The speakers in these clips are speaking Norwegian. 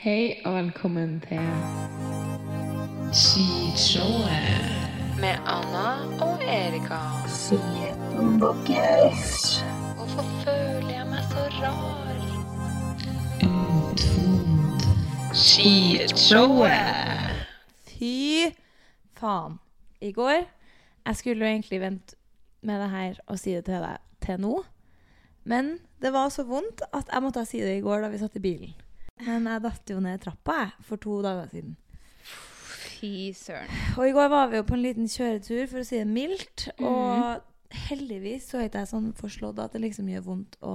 Hei og velkommen til Skishowet. Med Anna og Erika. Hvorfor føler jeg meg så rar? Utvond. Skishowet. Fy faen. I går Jeg skulle jo egentlig vente med det her og si det til deg til nå. Men det var så vondt at jeg måtte si det i går da vi satt i bilen. Men jeg datt jo ned trappa jeg, for to dager siden. Fy søren. Og i går var vi jo på en liten kjøretur, for å si det mildt. Og heldigvis så er ikke jeg sånn forslått at det liksom gjør vondt å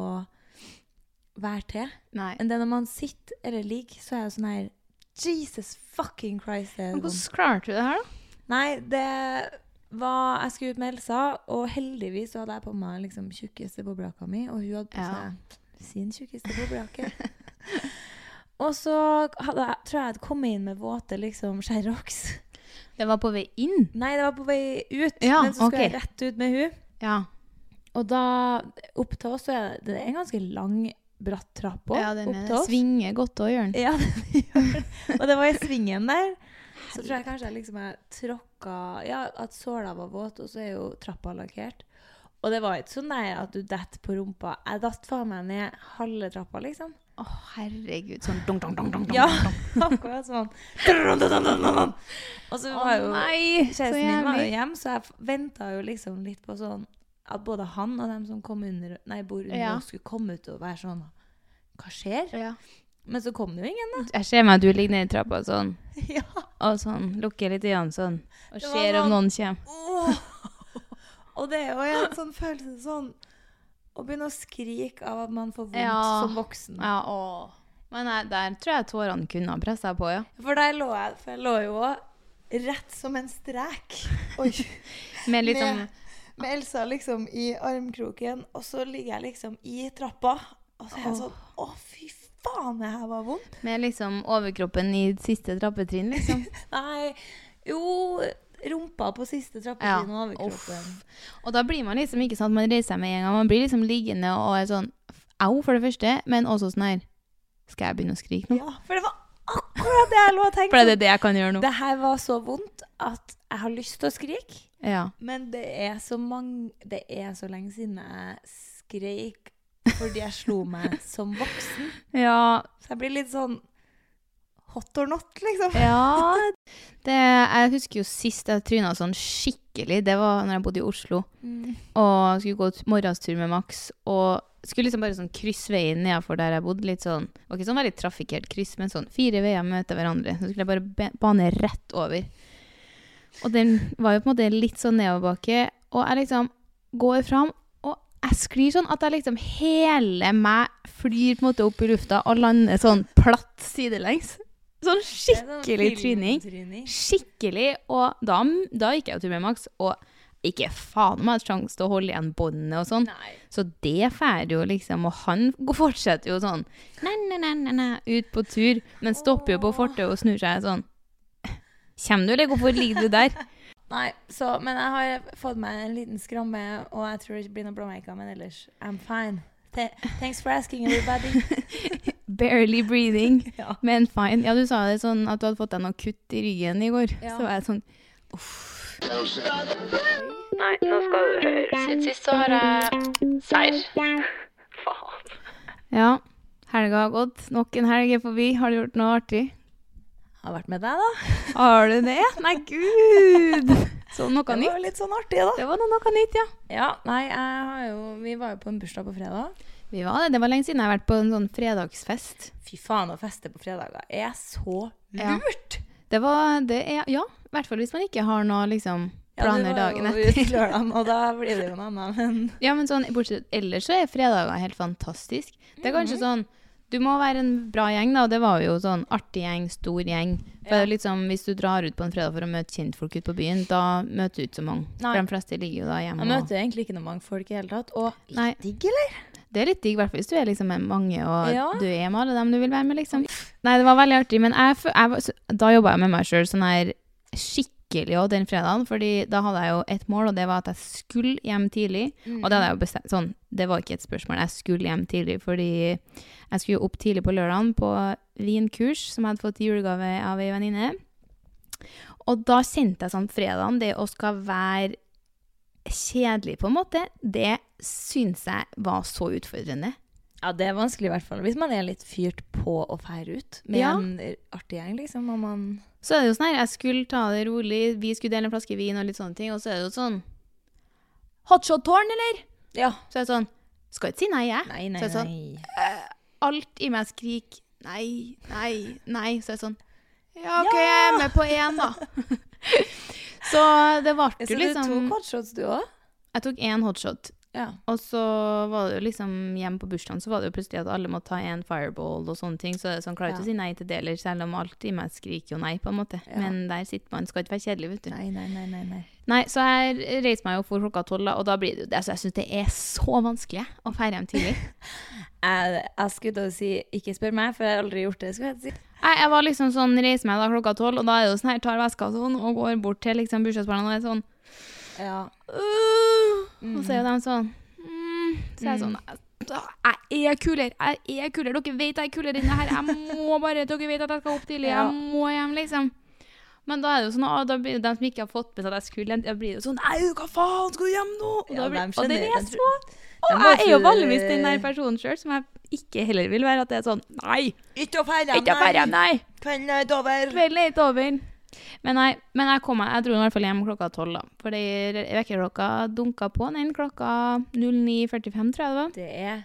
være til. Nei. Men det når man sitter eller ligger, så er jeg sånn her Jesus fucking Christ. Det Men. Hvordan klarte du det her, da? Nei, det var Jeg skulle ut med Elsa, og heldigvis så hadde jeg på meg liksom tjukkeste boblejakka mi, og hun hadde på Ja. sin tjukkeste boblejakke. og så hadde tror jeg jeg hadde kommet inn med våte liksom Sherrox. Det var på vei inn? Nei, det var på vei ut, Ja, men så skulle okay. jeg rett ut med hun. Ja. Og da Opp til oss så er det, det er en ganske lang, bratt trapp òg. ja den er- svinger godt òg, gjør den. Ja, den gjør det. Og det var i svingen der. Så tror jeg kanskje jeg liksom jeg tråkka Ja, at såla var våt, og så er jo trappa lakkert. Og det var ikke så nei at du detter på rumpa. Jeg datt faen meg ned halve trappa, liksom. Å, herregud. Sånn dong, dong, dong, dong, dong. Ja, akkurat sånn. Og så var jo Kjæresten min var jo hjem hjemme, så jeg venta jo liksom litt på sånn at både han og dem som kom under, nei, bor under Ja. skulle komme ut og være sånn Hva skjer? Ja. Men så kom det jo ingen, da. Jeg ser meg at du ligger nede i trappa sånn. Ja. og sånn, lukker litt øynene sånn, og ser om sånn- noen kommer. Oh. Og det er jo en sånn følelse sånn Å begynne å skrike av at man får vondt Ja. som voksen. Ja, åh. Men jeg, der tror jeg tårene kunne ha pressa på, ja. For der lå jeg For jeg lå jo òg rett som en strek. Oi. Med litt Med- Med Elsa liksom i armkroken, og så ligger jeg liksom i trappa. Og så er jeg sånn Å, fy faen, det her var vondt. Med liksom overkroppen i siste trappetrinn, liksom. Nei, jo Rumpa på siste trappetrinn og overkroppen. Uff. Og da blir man liksom ikke sånn at man reiser seg med en gang. Man blir liksom liggende og er sånn Au, for det første, men også sånn her Skal jeg begynne å skrike nå? Ja, for det var akkurat det jeg lå og tenkte. For det er det jeg kan gjøre nå. Det her var så vondt at jeg har lyst til å skrike. Ja. Men det er så mange Det er så lenge siden jeg skreik fordi jeg slo meg som voksen. ja. Så jeg blir litt sånn hot or not, liksom. Ja det, Jeg husker jo sist jeg tryna sånn skikkelig. Det var når jeg bodde i Oslo. Mm. Og skulle gå morgenstur med Max. Og skulle liksom bare sånn krysse veien nedenfor der jeg bodde. Litt sånn, det var ikke sånn veldig trafikkert kryss, men sånn fire veier møter hverandre. Så skulle jeg bare bane rett over. Og den var jo på en måte litt sånn nedoverbakke. Og jeg liksom går fram, og jeg sklir sånn at jeg liksom hele meg flyr på en måte opp i lufta og lander sånn platt sidelengs. Sånn skikkelig tryning. Skikkelig. Og da, da gikk jeg jo tur med Max, og ikke faen om jeg hadde sjanse til å holde igjen båndet og sånn. Nei. Så det får jo liksom, og han fortsetter jo sånn nei, nei, nei, nei, nei, ut på tur, men stopper jo på fortauet og snur seg sånn. Kjem du, eller hvorfor ligger du der? Nei, så, men jeg har fått meg en liten skramme, og jeg tror det ikke blir noe blåmerker, men ellers, I'm fine. Th thanks for asking, everybody. Barely breathing, Ja. men fine. Ja, du sa det sånn at du hadde fått deg noe kutt i ryggen i går. Ja. Så var jeg sånn Nei, nå skal du høre. Siden sist så har jeg seier. Faen. Ja, helga har gått. Nok en helg er forbi. Har du gjort noe artig? Har vært med deg, da. Har du det? Nei, gud! Så noe nytt? Det var nytt. litt sånn artig, da. Det var noe, noe nytt, ja. Ja, nei, jeg har jo Vi var jo på en bursdag på fredag. Vi var det. Det var lenge siden jeg har vært på en sånn fredagsfest. Fy faen, å feste på fredager er så Ja. lurt! Det var det er, Ja, i hvert fall hvis man ikke har noe liksom planer Ja, dagen etter. lørdag, og da blir det jo noe annet, men Ja, men sånn, bortsett ellers så er fredager helt fantastisk. Det er kanskje sånn Du må være en bra gjeng, da. Det var jo sånn artig gjeng, stor gjeng. For er liksom, Hvis du drar ut på en fredag for å møte kjentfolk ute på byen, da møter du ikke så mange. Nei. For de fleste ligger jo da hjemme. jeg og- møter egentlig ikke noe mange folk i hele tatt. Og litt digg, eller? Det er litt digg, i hvis du er liksom mange, og Ja. du er med alle dem du vil være med, liksom. Nei, det var veldig artig, men jeg, jeg, da jobba jeg med meg sjøl sånn her skikkelig òg den fredagen, fordi da hadde jeg jo et mål, og det var at jeg skulle hjem tidlig. Og det hadde jeg jo bestemt sånn, det var ikke et spørsmål, jeg skulle hjem tidlig, fordi jeg skulle opp tidlig på lørdagen på vinkurs, som jeg hadde fått i julegave av ei venninne. Og da kjente jeg sånn fredagen, det å skal være kjedelig på en måte, det syns jeg var så utfordrende. Ja, det er vanskelig i hvert fall. Hvis man er litt fyrt på å feire ut med Ja. en artig gjeng, liksom, og man Så er det jo sånn her, jeg skulle ta det rolig, vi skulle dele en flaske vin og litt sånne ting, og så er det jo sånn Hotshot-tårn, eller? Ja. Så er det sånn Skal ikke si nei, jeg. Nei, nei, så er det sånn, nei. Alt i meg skriker nei, nei, nei. Så er det sånn Ja, OK, jeg er med på én, da. så det Så jo du liksom tok hotshots, du òg? Jeg tok én hotshot. Ja. Og så var det jo liksom hjemme på bursdagen, så var det jo plutselig at alle måtte ta en fireball og sånne ting. Så det er sånn, klarer ikke Ja. å si nei til det, heller, selv om alt i meg skriker jo nei, på en måte. Ja. Men der sitter man, skal ikke være kjedelig, vet du. Nei, nei, nei, nei. nei. Nei, så jeg reiser meg jo for klokka tolv, og da blir det jo det. Altså, jeg syns det er så vanskelig å feire hjem tidlig. Jeg, jeg skulle da si ikke spør meg, for jeg har aldri gjort det. skulle jeg si. Nei, jeg var liksom sånn, reiser meg da klokka tolv, og da er det jo sånn her, tar veska sånn, og går bort til liksom bursdagsbarna og er sånn Ja. uh, Og så er jo de sånn mm. Så er jeg sånn Jeg er kulere, jeg er kulere. Dere vet jeg er kulere enn det her. Jeg må bare Dere vet at jeg skal opp tidlig. Jeg må hjem, liksom. Men da er det jo sånn, da blir de som ikke har fått med seg at jeg skulle da blir det jo sånn Nei, hva faen, skal du hjem nå? Og, Ja, da blir, og det er så Og jeg er jo vanligvis den der personen sjøl som jeg ikke heller vil være. At det er sånn Nei, Ikke å ferde, hjem, nei. Kvelden er ikke over. Kvelden er ikke over. Men nei, men jeg kom jeg dro i hvert fall hjem klokka tolv, da. Fordi vekkerklokka dunka på den klokka 09.45, tror jeg det var. Det er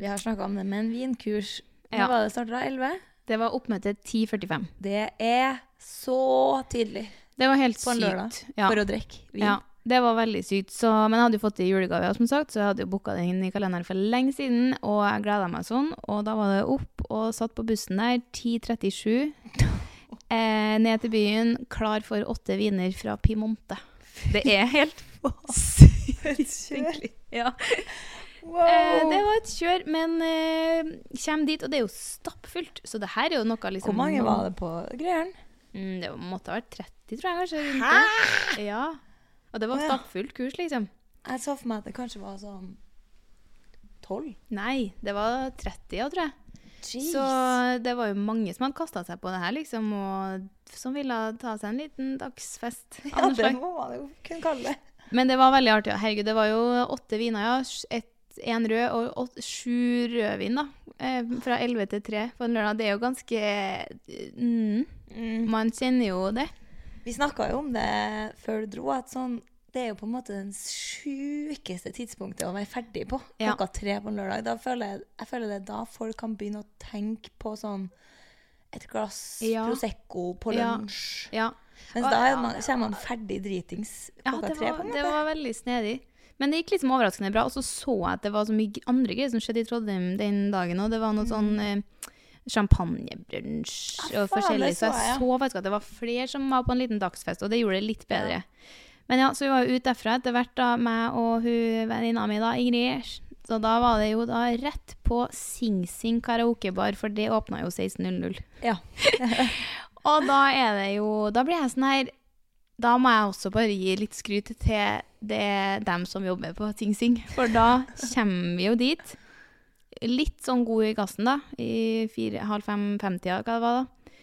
Vi har snakka om det, med en vinkurs Når Ja. var det starta? 11? Det var oppmøte 10.45. Det er så tidlig Det var helt på en lørdag Ja. for å drikke vin. ja, det var veldig sykt. Så, men jeg hadde jo fått det i julegave, som sagt, så jeg hadde jo booka den inn i kalenderen for lenge siden. Og jeg gleda meg sånn. Og da var det opp og satt på bussen der 10.37. Eh, ned til byen, klar for åtte viner fra Pimonte. Det er helt sykt. Ja. Wow. Eh, det var et kjør, men eh, kommer dit, og det er jo stappfullt. Så det her er jo noe liksom Hvor mange var det på greiene? Mm, det måtte ha vært 30, tror jeg kanskje. rundt det. Ja. Og det var stappfullt kurs, liksom. Jeg så for meg at det kanskje var sånn 12. Nei, det var 30, tror jeg. Jeez. Så det var jo mange som hadde kasta seg på det her, liksom, og som ville ta seg en liten dagsfest. ja, det må man jo kunne kalle det. Men det var veldig artig. Ja. Herregud, det var jo åtte viner, ja. Et, en rød og åt, sju rødvin, da. Eh, fra 11 til tre på en lørdag. Det er jo ganske mm, Man kjenner jo det. Vi snakka jo om det før du dro, at sånn det er jo på en måte den sjukeste tidspunktet å være ferdig på. Ja. Klokka tre på en lørdag. Da føler jeg, jeg føler det er da folk kan begynne å tenke på sånn et glass Ja. Prosecco på lunsj. Ja. Mens Og- da er man, kommer man ferdig dritings klokka tre. på en det var veldig snedig. Men det gikk liksom overraskende bra. Og så så jeg at det var så mye andre greier som skjedde i Trondheim den dagen òg. Det var noe sånn eh, champagnebrunsj Ja, og forskjellig. Så jeg, så faktisk at det var flere som var på en liten dagsfest, og det gjorde det litt bedre. Men ja, så vi var jo ute derfra etter hvert, da, meg og hun venninna mi, da, Ingrid. Så da var det jo da rett på Sing Sing karaokebar, for det åpna jo 16.00. Ja. Og da er det jo Da blir jeg sånn her Da må jeg også bare gi litt skryt til det dem som jobber på Sing Sing, for da kommer vi jo dit. Litt sånn god i gassen, da. I fire, halv fem-fem-tida, hva det var da.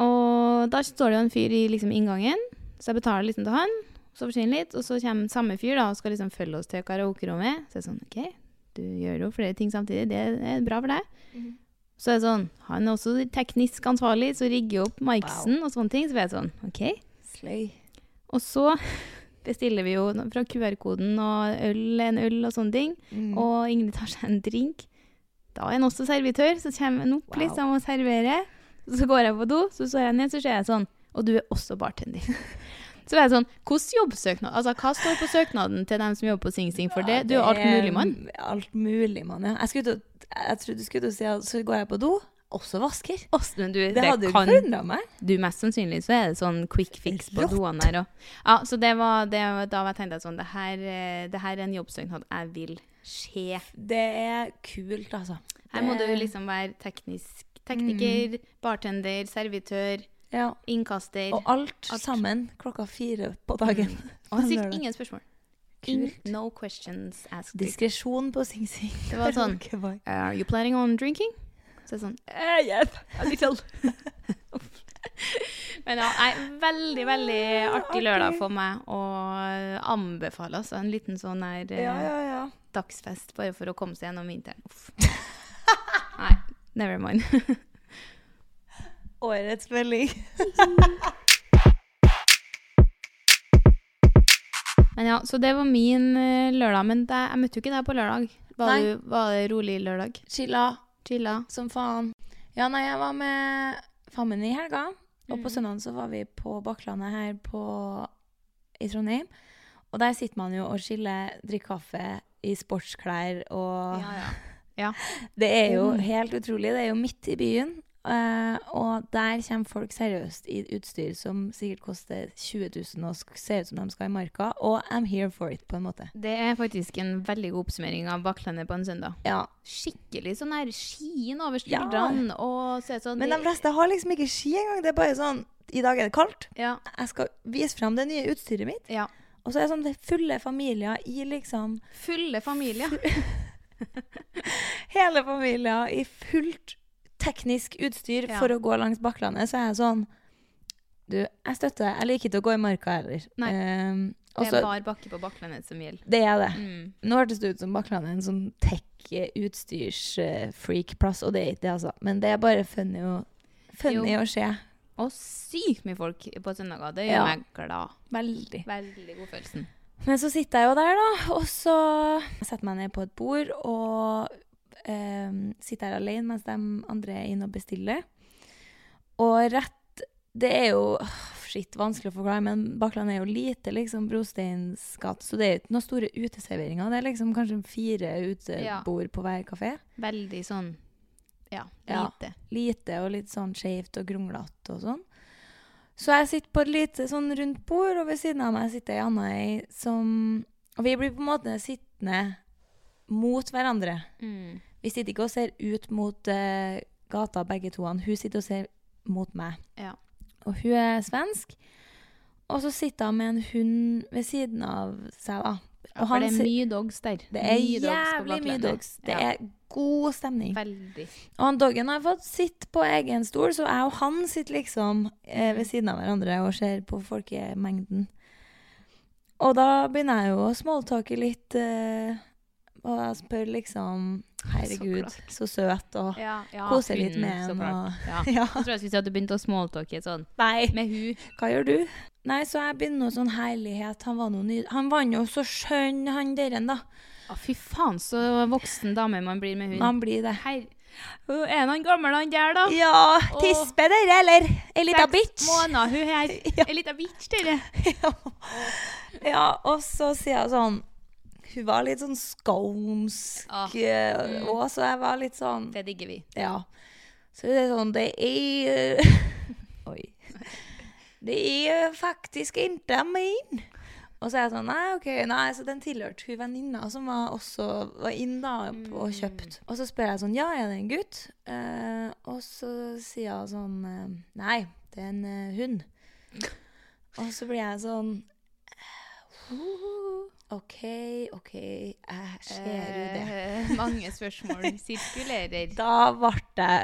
Og da står det jo en fyr i liksom inngangen, så jeg betaler liksom til han. Så forsvinner litt, og så kommer samme fyr da, og skal liksom følge oss til karaokerommet. Så er sånn, ok, du gjør jo flere ting samtidig, det er bra for deg. Så er det sånn, han er også teknisk ansvarlig, så rigger jeg opp micsen og sånne ting. Så er det sånn, ok. Sløy. Og så bestiller vi jo fra QR-koden og øl, en øl og sånne ting. Mm. Og Ingrid tar seg en drink. Da er han også servitør, så kommer han opp Wow. liksom og serverer. Så går jeg på do, så står jeg ned, så ser jeg sånn, og du er også bartender. Så er jeg sånn, hvordan jobbsøknad, altså hva står på søknaden til dem som jobber på Sing Sing for det? Du er alt mulig mann. Alt mulig mann, ja. Jeg, skulle jeg trodde du skulle si at så går jeg på do, også vasker. Men du, Det hadde kan, ikke meg. Du, mest sannsynlig så er det sånn quick fix på Rått. doene her òg. Ja, så det var, det, da var jeg tenkte jeg sånn, det her, eh, det her er en jobbsøknad jeg vil se. Det er kult, altså. Her må du liksom være teknisk, tekniker, bartender, servitør, Ja. innkaster. Og alt, Alt. sammen klokka fire på dagen. Og sikkert ingen spørsmål. Kult. no questions asked. Diskresjon på Sing Sing. Det var sånn Karaokebar. Are you planning on drinking? Så er sånn Eh, hjelp! A little. Men ja, nei, veldig, veldig artig Artig. lørdag for meg. Og anbefaler altså en liten sånn her eh, Ja, ja, ja. dagsfest bare for å komme seg gjennom vinteren. Uff. Nei, never mind. Årets melding. Men ja, Så det var min eh, lørdag. Men det, jeg møtte jo ikke deg på lørdag. Var, du, var det rolig lørdag? Chilla Chilla? som faen. Ja, nei, jeg var med fammen i helga. Og Mm. på søndagen så var vi på Bakklandet her på, i Trondheim. Og der sitter man jo og chiller, drikker kaffe i sportsklær og Ja, ja. Ja. Det er jo Mm. helt utrolig. Det er jo midt i byen. Eh, og der kommer folk seriøst i utstyr som sikkert koster 20 000 og ser ut som de skal i marka. Og I'm here for it, på en måte. Det er faktisk en veldig god oppsummering av Bakklandet på en søndag. Ja. Skikkelig sånn her skien over Ja. skuldrene. Er sånn Men de fleste har liksom ikke ski engang. Det er bare sånn I dag er det kaldt. ja, Jeg skal vise fram det nye utstyret mitt. ja. Og så er det sånn det er fulle familier i liksom Fulle familier. Hele familier i fullt teknisk utstyr Ja. for å gå langs Bakklandet. Så er jeg sånn Du, jeg støtter deg. Jeg liker ikke å gå i marka heller. Nei. Um, også, Det er bar bakke på Bakklandet som gjelder. det er det. Mm. Nå hørtes det ut som Bakklandet er en sånn tech-utstyrs-freak-plass, og det er ikke det, altså. Men det er bare funny å, funny å se. Og sykt mye folk på søndager. Det gjør Ja. meg glad. Veldig. Veldig god følelsen. Men så sitter jeg jo der, da, og så setter jeg meg ned på et bord og ehm, sitter her alene mens de andre er inne og bestiller. Og rett Det er jo Shit, vanskelig å forklare, men Bakkland er jo lite, liksom, Brosteins gate, så det er ikke noen store uteserveringer. Det er liksom kanskje fire utebord på hver kafé. Veldig sånn Ja, Ja. lite. lite og litt sånn skjevt og kronglete og sånn. Så jeg sitter på et lite sånn rundt bord, og ved siden av meg sitter ei anna ei som Og vi blir på en måte sittende mot hverandre. Mm. Vi sitter ikke og ser ut mot uh, gata, begge to. Hun sitter og ser mot meg. Ja. Og hun er svensk. Og så sitter hun med en hund ved siden av seg, da. Ja, for det er mye dogs der. Det er Mye dogs jævlig mye dogs. Det Ja. er god stemning. Veldig. Og han doggen har fått sitte på egen stol, så jeg og han sitter liksom eh, ved siden av hverandre og ser på folkemengden. Og da begynner jeg jo å smalltalke litt, eh, og jeg spør liksom Herregud, så, så, søt, og Ja, ja, koser litt hunden, med så Og, Ja. ja. Jeg tror jeg skulle si at du begynte å smalltalke sånn Nei, med hun. hva gjør du? Nei, så jeg begynner noe sånn herlighet. Han var noe ny. Han var jo så skjønn, han deren, da. Å, fy faen, så voksen dame man blir med hund. Man blir det. Her hun Er han gammel, han der, da? Ja, tispe dere, eller? Ei lita Seks bitch. måneder, hun her. Ja. Ei lita bitch, dere. ja. ja, og så sier hun sånn Hun var litt sånn skånsk Ah. mm. og så jeg var litt sånn Det digger vi. Ja. Så det er sånn Det er Oi. Det er faktisk ikke min. Og så er jeg sånn Nei, OK, nei, så den tilhørte hun venninna som var også var inn da og kjøpt. Og så spør jeg sånn Ja, er det en gutt? Uh, og så sier hun sånn eh, Nei, det er en uh, hund. Og så blir jeg sånn «Uh, OK, OK, jeg ser jo det. Eh, mange spørsmål sirkulerer. Da ble det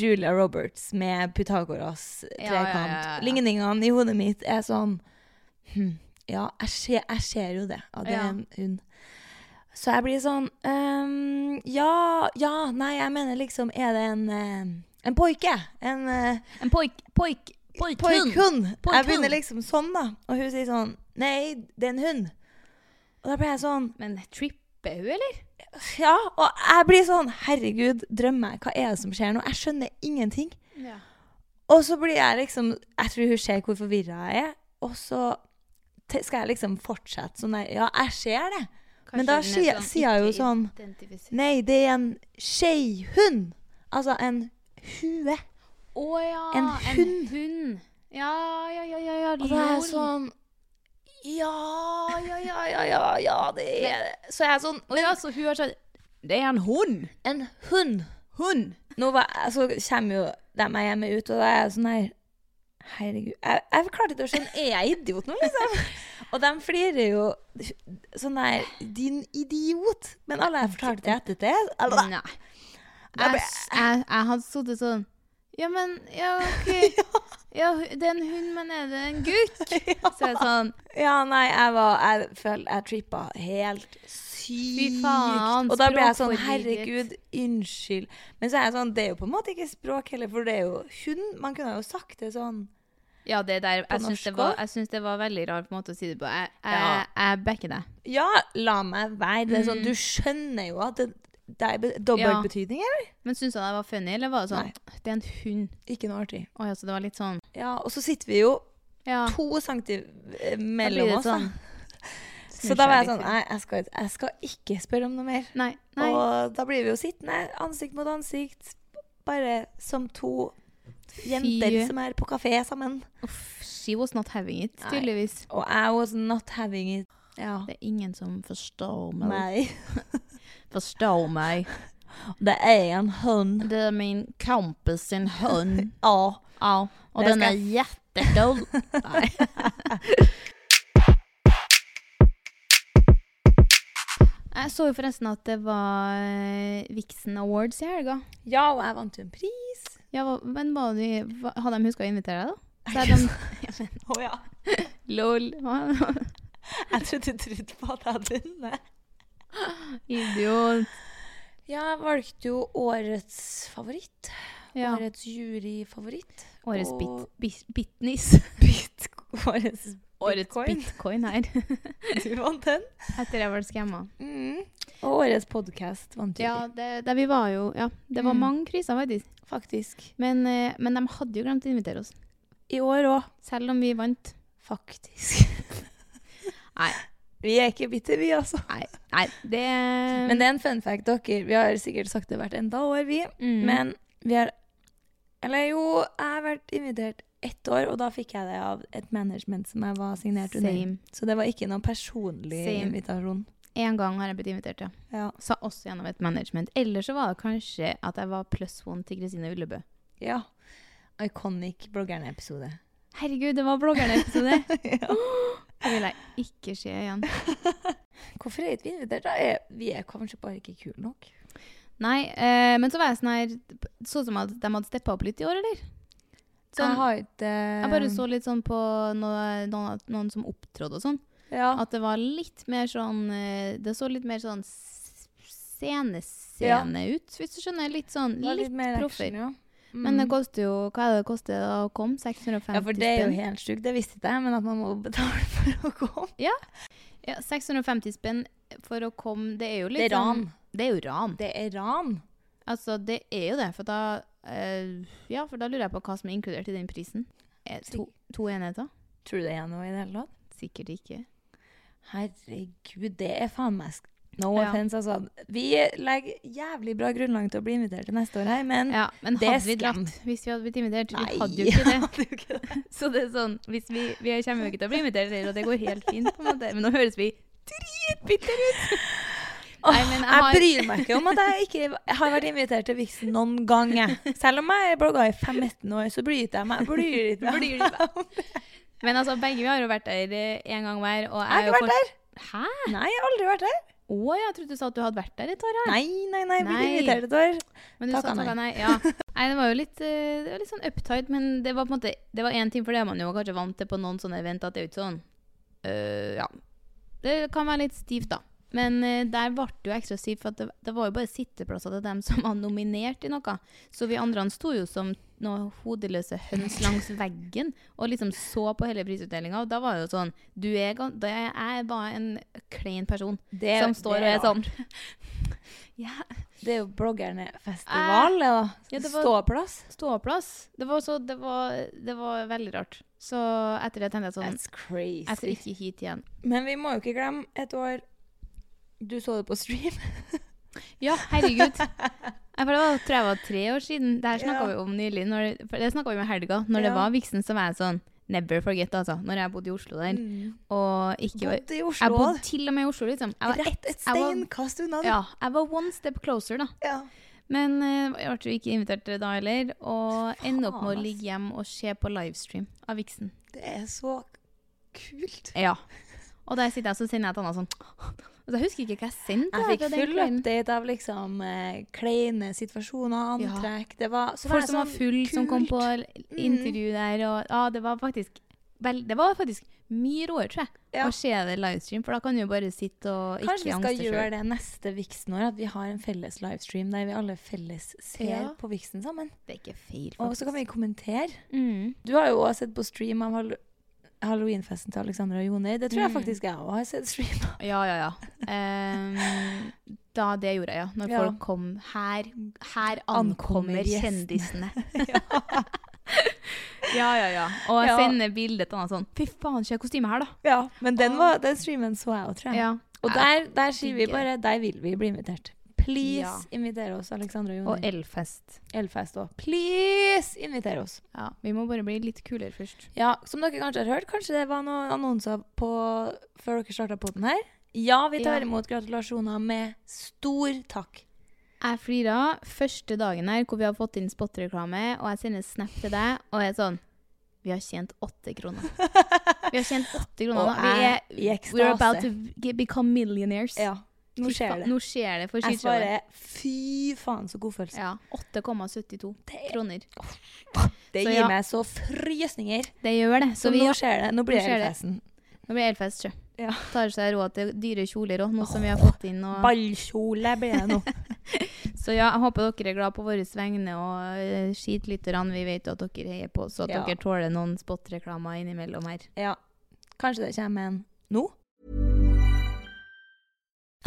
Julia Roberts med Pythagoras trekant. ja, ja, ja. Ligningene i hodet mitt er sånn hm, Ja, jeg ser, jeg ser jo det. Ja, det er en hund. Så jeg blir sånn um, Ja, ja, nei, jeg mener liksom Er det en eh, En poike? En eh, En poik... Poik... Poikhund. Poik Jeg begynner liksom sånn, da. Og hun sier sånn Nei, det er en hund. Og da blir jeg sånn Men tripper hun, eller? Ja, og jeg blir sånn Herregud, drømmer jeg? Hva er det som skjer nå? Jeg skjønner ingenting. Ja. Og så blir jeg liksom Jeg tror hun ser hvor forvirra jeg er. Og så skal jeg liksom fortsette sånn der Ja, jeg ser det. Men da Kanskje er sier, jeg jo sånn. Nei, det er en skeihund. Altså en hue. Å ja, En en hund. hund. Ja, ja, ja, ja, ja. Og da er jeg sånn Ja, ja, ja, ja, ja, ja, det er det. Så er sånn Men ja, så hun har sagt Det er en hund. En hund. Hund. Nå var, så kommer jo de jeg hjemme ut, og da er jeg sånn her Herregud. Jeg, jeg klarte ikke å skjønne Er jeg idiot nå, liksom? Og de flirer jo sånn her Din idiot. Men alle jeg fortalte etter det. Jeg Jeg, jeg, jeg hadde sittet sånn Ja, men Ja, OK. Ja, det er en hund, men er det en gutt? Så jeg sånn Ja, nei, jeg var Jeg føler jeg trippa helt sykt. faen, og da ble jeg sånn. Herregud, unnskyld. Men så er jeg sånn Det er jo på en måte ikke språk heller, for det er jo hund. Man kunne jo sagt det sånn. Ja, det der Jeg syns det, var- jeg syns det var veldig rar måte å si det på. Jeg, jeg, Ja. jeg backer deg. Ja, la meg være. Det er sånn, Mm. Du skjønner jo at det, det er dobbeltbetydning, ja. eller? Men syns du det var funny, eller var det sånn Nei. Det er en hund. Ikke noe artig. Å ja, så det var litt sånn Ja, og så sitter vi jo Ja. to centimeter mellom oss. sånn Så da var jeg sånn. Nei, jeg skal, jeg skal ikke spørre om noe mer. Nei. nei. Og da blir vi jo sittende ansikt mot ansikt, bare som to jenter Fy. som er på kafé sammen. Uff, she was not having it, tydeligvis. Og I was not having it. Ja. Det er ingen som forstår meg. Forstår meg. Det er en hund. Det er min kompis sin hund. Ja. Ja, og den er jättedoll. Nei. Jeg så jo forresten at det var eh, Vixen Awards i helga. ja, og jeg vant jo en pris. Ja, men var de, hadde de huska å invitere deg, da? Så er de, ja, men, oh, ja. lol. Jeg trodde du trodde på at jeg hadde vunnet. Idiot. Ja, jeg valgte jo årets favoritt. Ja. Årets juryfavoritt. Årets Og bit, bit, bitnis. bit, årets Årets bitcoin. bitcoin her. Du vant den. Etter jeg ble skamma. Mm. Og årets podkast vant Ja, det, det vi var jo Ja, det var Mm. mange kriser, faktisk. Faktisk. Men, eh, men de hadde jo glemt å invitere oss. I år òg. Selv om vi vant. Faktisk. Nei. Vi er ikke bitter, vi, altså. Nei, nei det Men det er en fun fact, dere. Vi har sikkert sagt det hvert enda år, vi. Mm. Men vi har Eller jo, jeg har vært invitert ett år, og da fikk jeg det av et management som jeg var signert under. Så det var ikke noen personlig Same. invitasjon. En gang har jeg blitt invitert, ja. Ja. Sa også gjennom et management. Eller så var det kanskje at jeg var pluss one til Kristine Ullebø. ja. Iconic bloggerne-episode. Herregud, det var bloggerne-episode! ja. Det vil jeg ikke se igjen. Hvorfor er vi invitert? da? Vi er kanskje bare ikke kule nok. Nei, eh, men så var jeg sånn her Så som at de hadde steppa opp litt i år, eller? Sånn, jeg har ikke jeg bare så litt sånn på noen, noen, noen som opptrådte og sånn. ja. At det var litt mer sånn eh, Det så litt mer sånn scenescene ja. ut, hvis du skjønner. Litt sånn litt, mer proffer. ja. Mm. Men det koster jo Hva er det det koster å komme? 650 spenn? Ja, for det er jo helt sjukt. Det visste ikke jeg, men at man må betale for å komme. Ja, 650 spenn for å komme Det er jo litt Det er ran. sånn Det er jo ran. Det er ran. Altså, det er jo det, for da eh, Ja, for da lurer jeg på hva som er inkludert i den prisen. Eh, to, to enheter? Tror du det er noe i det hele tatt? Sikkert ikke. Herregud, det er faen meg No Ja. offense, altså. Vi legger jævlig bra grunnlag til å bli invitert til neste år her, men Ja, men det vi dratt hvis vi hadde blitt invitert? Nei, Vi hadde jo ikke det. hadde jo ikke det. Så det er sånn, hvis vi, vi kommer jo ikke til å bli invitert, heller, og det går helt fint, på en måte. Men nå høres vi dritbitter ut. Nei, men jeg jeg, bryr meg ikke om at jeg ikke har vært invitert til Vixen noen gang. Selv om jeg blogga i 15 år, så bryr jeg meg. Bryr ikke meg. Men altså, begge vi har jo vært der én en gang hver. Og Jeg har ikke vært der. Hæ? Nei, jeg har aldri vært der. Å, jeg trodde du sa at du hadde vært der et år. her. Nei, nei, nei. Nei. ble invitert et år. Men du takk, sa takk, nei. nei. Ja. Nei, det var jo litt, eh, det var litt sånn uptight, men det var på en måte Det var én ting, for det er man jo kanskje vant til på noen sånne event, at det er jo ikke sånn uh, Ja. Det kan være litt stivt, da. Men uh, der ble det jo ekstra stivt, for at det, det var jo bare sitteplasser til dem som var nominert i noe. Så vi andre sto jo som noen hodeløse høns langs veggen og liksom så på hele prisutdelinga. Og da var det jo sånn Du er det, Jeg var en klein person Det, som står og er sånn Ja. Det er jo bloggerne-festival, eh, da. Ja, det var- Ståplass. ståplass. Det var, så, det, var, det var veldig rart. Så etter det tenkte jeg sånn That's crazy. Jeg skal ikke hit igjen. Men vi må jo ikke glemme et år Du så det på stream. Ja, herregud. For det var, tror jeg var tre år siden. Det her snakka Ja. vi om nylig. Når det, det snakka vi om i helga. Når Ja. det var Vixen, så var jeg sånn Never forget, altså. Når jeg bodde i Oslo der. Og ikke Bodde i Jeg bodde til og med i Oslo, liksom. Jeg var Rett et steinkast unna. Ja, jeg var one step closer, da. Ja. Men eh, jeg ble jo ikke invitert da heller. Og ender opp med å ligge hjemme og se på livestream av Vixen. Det er så kult. Ja. Og der sitter jeg og sender jeg et annet sånn Og jeg husker ikke hva jeg sendte. Jeg fikk full update av liksom eh, kleine situasjoner, Ja. antrekk. Det var så Folk det som var full, kult. som kom på kult. intervju der. Og ja, det var faktisk vel, Det var faktisk mye råere, tror jeg, Ja. å se det livestream. For da kan du bare sitte og ikke Kanskje vi skal gjøre sjøl. det neste Vixen år, at vi har en felles livestream der vi alle felles ser Ja. på Vixen sammen. Det er ikke feil, faktisk. Og så kan vi kommentere. Mm. Du har jo også sett på stream av hall Halloweenfesten til Alexandra og Joner. Det tror jeg Mm. faktisk jeg òg har sett streama. Ja, ja, ja. Ehm, da det gjorde jeg, ja. Når Ja. folk kom Her, her Ankommer ankommer kjendisene. ja, ja, ja. Og jeg sender bilde til han sånn Fy faen, se kostymet her, da. Ja, men den, var, den streamen så jeg òg, tror jeg. Ja. Og der, der sier vi bare Der vil vi bli invitert. Please Ja. inviter oss, Alexandra og Joni. Og Elfest. Elfest òg. Please inviter oss. Ja, vi må bare bli litt kulere først. Ja, som dere kanskje har hørt, kanskje det var noen annonser på før dere starta poden her. Ja, vi tar Ja. imot gratulasjoner med stor takk. Jeg flira første dagen her hvor vi har fått inn spotreklame, og jeg sender snap til deg, og jeg er sånn Vi har tjent åtte kroner. Vi har tjent åtte kroner. Og. Vi er, i we're about to get, become millionaires. Ja, nå skjer det. Nå skjer det for Jeg svarer fy faen, så god følelse. Ja, 8,72 kroner. Det Så gir ja. meg så frysninger. Det gjør det. Så, Så vi, nå skjer det. Nå blir det. Elfesten. nå blir det elfest, sjø. Ja. Tar seg råd til dyre kjoler òg, nå som vi har fått inn. Og... Ballkjole blir det nå. Så ja, jeg håper dere er glad på våre vegne, og uh, skitlytterne, vi vet at dere heier på, så at Ja. dere tåler noen spotreklamer innimellom her. Ja. Kanskje det kommer en nå?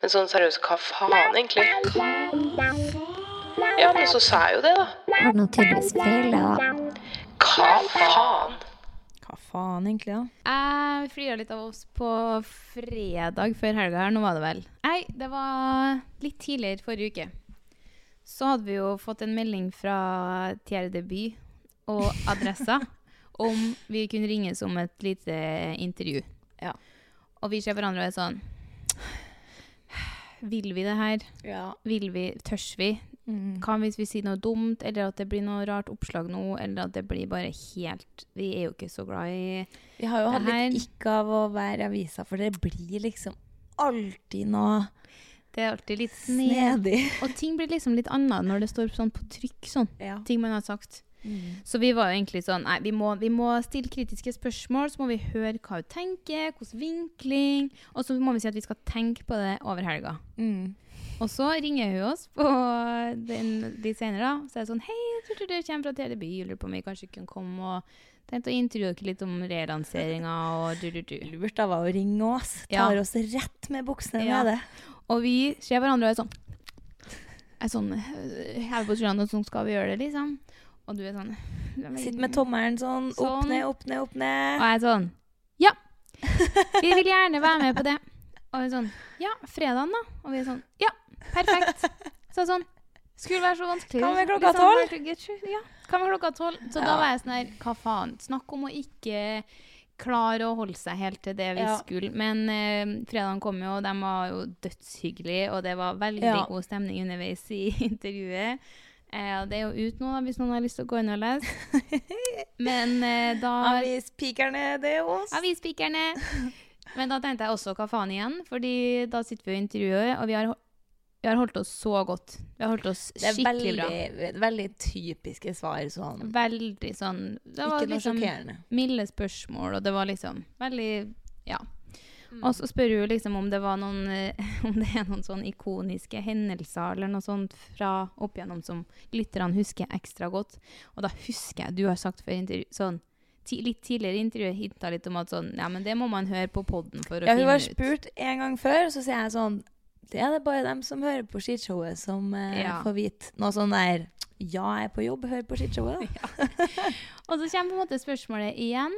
Men sånn seriøst, hva faen egentlig? Ja, men så sa jeg jo det, da. Har det noe tydeligvis feil, da? Hva faen? Hva faen, egentlig, da? Jeg flira litt av oss på fredag før helga her. Nå var det vel Nei, det var litt tidligere forrige uke. Så hadde vi jo fått en melding fra Tjerde de By og Adressa om vi kunne ringes om et lite intervju. Ja. Og vi ser hverandre og er sånn Vil vi det her? Ja. Vil vi? Tørs vi? Mm. Hva hvis vi sier noe dumt, eller at det blir noe rart oppslag nå, eller at det blir bare helt Vi er jo ikke så glad i Vi har jo hatt her- litt ikke av å være i avisa, for det blir liksom alltid noe Det er alltid litt snedig. snedig. Og ting blir liksom litt annet når det står sånn på trykk, sånn. Ja. Ting man har sagt. Mm. Så vi var jo egentlig sånn Nei, vi må, vi må stille kritiske spørsmål, så må vi høre hva hun tenker, hvordan vinkling, og så må vi si at vi skal tenke på det over helga. Mm. Og så ringer hun oss på den, de senere, da. Så er det sånn Hei, jeg tror du kommer fra TDB, lurer på om vi kanskje kan komme og tenkte å intervjue dere litt om relanseringa og du-du-du. Lurt av henne å ringe oss. Ja. Oss rett med buksene Ja. nede. Og vi ser hverandre og er sånn er sånn Hever på skuldrene, og sånn skal vi gjøre det, liksom. Og du er sånn Sitter med tommelen sånn, opp Sånn. ned, opp ned, opp ned. Og jeg er sånn Ja! Vi vil gjerne være med på det. Og vi er sånn Ja, fredagen, da? Og vi er sånn Ja, perfekt. Så sånn Skulle være så vanskelig. Kan vi klokka tolv? Ja, kan vi klokka tolv? Så da var jeg sånn her Hva faen? Snakk om å ikke klare å holde seg helt til det vi Ja. skulle. Men eh, fredagen kom jo, og de var jo dødshyggelige, og det var veldig Ja. god stemning underveis i intervjuet. Eh, det er jo ut nå, da, hvis noen har lyst til å gå inn og lese. Men eh, da Avispikerne, det er oss. Avispikerne. Men da tenkte jeg også hva faen igjen, fordi da sitter vi og intervjuer, og vi har, vi har holdt oss så godt. Vi har holdt oss skikkelig bra. Det er veldig, veldig typiske svar sånn. Veldig sånn Det var Ikke noe liksom sjokkerende. milde spørsmål, og det var liksom veldig Ja. Mm. Og så spør hun liksom om det var noen eh, Om det er noen sånn ikoniske hendelser eller noe sånt fra opp igjennom som lytterne husker ekstra godt. Og da husker jeg du har sagt før intervju sånn litt tidligere intervjuet hinta litt om at sånn Ja, men det må man høre på poden for å Ja, hun finne har ut. spurt en gang før, og så sier jeg sånn Det er det bare dem som hører på skishowet, som eh, Ja. får vite noe sånn der Ja, jeg er på jobb, hør på skishowet. da. Og så kommer på en måte spørsmålet igjen.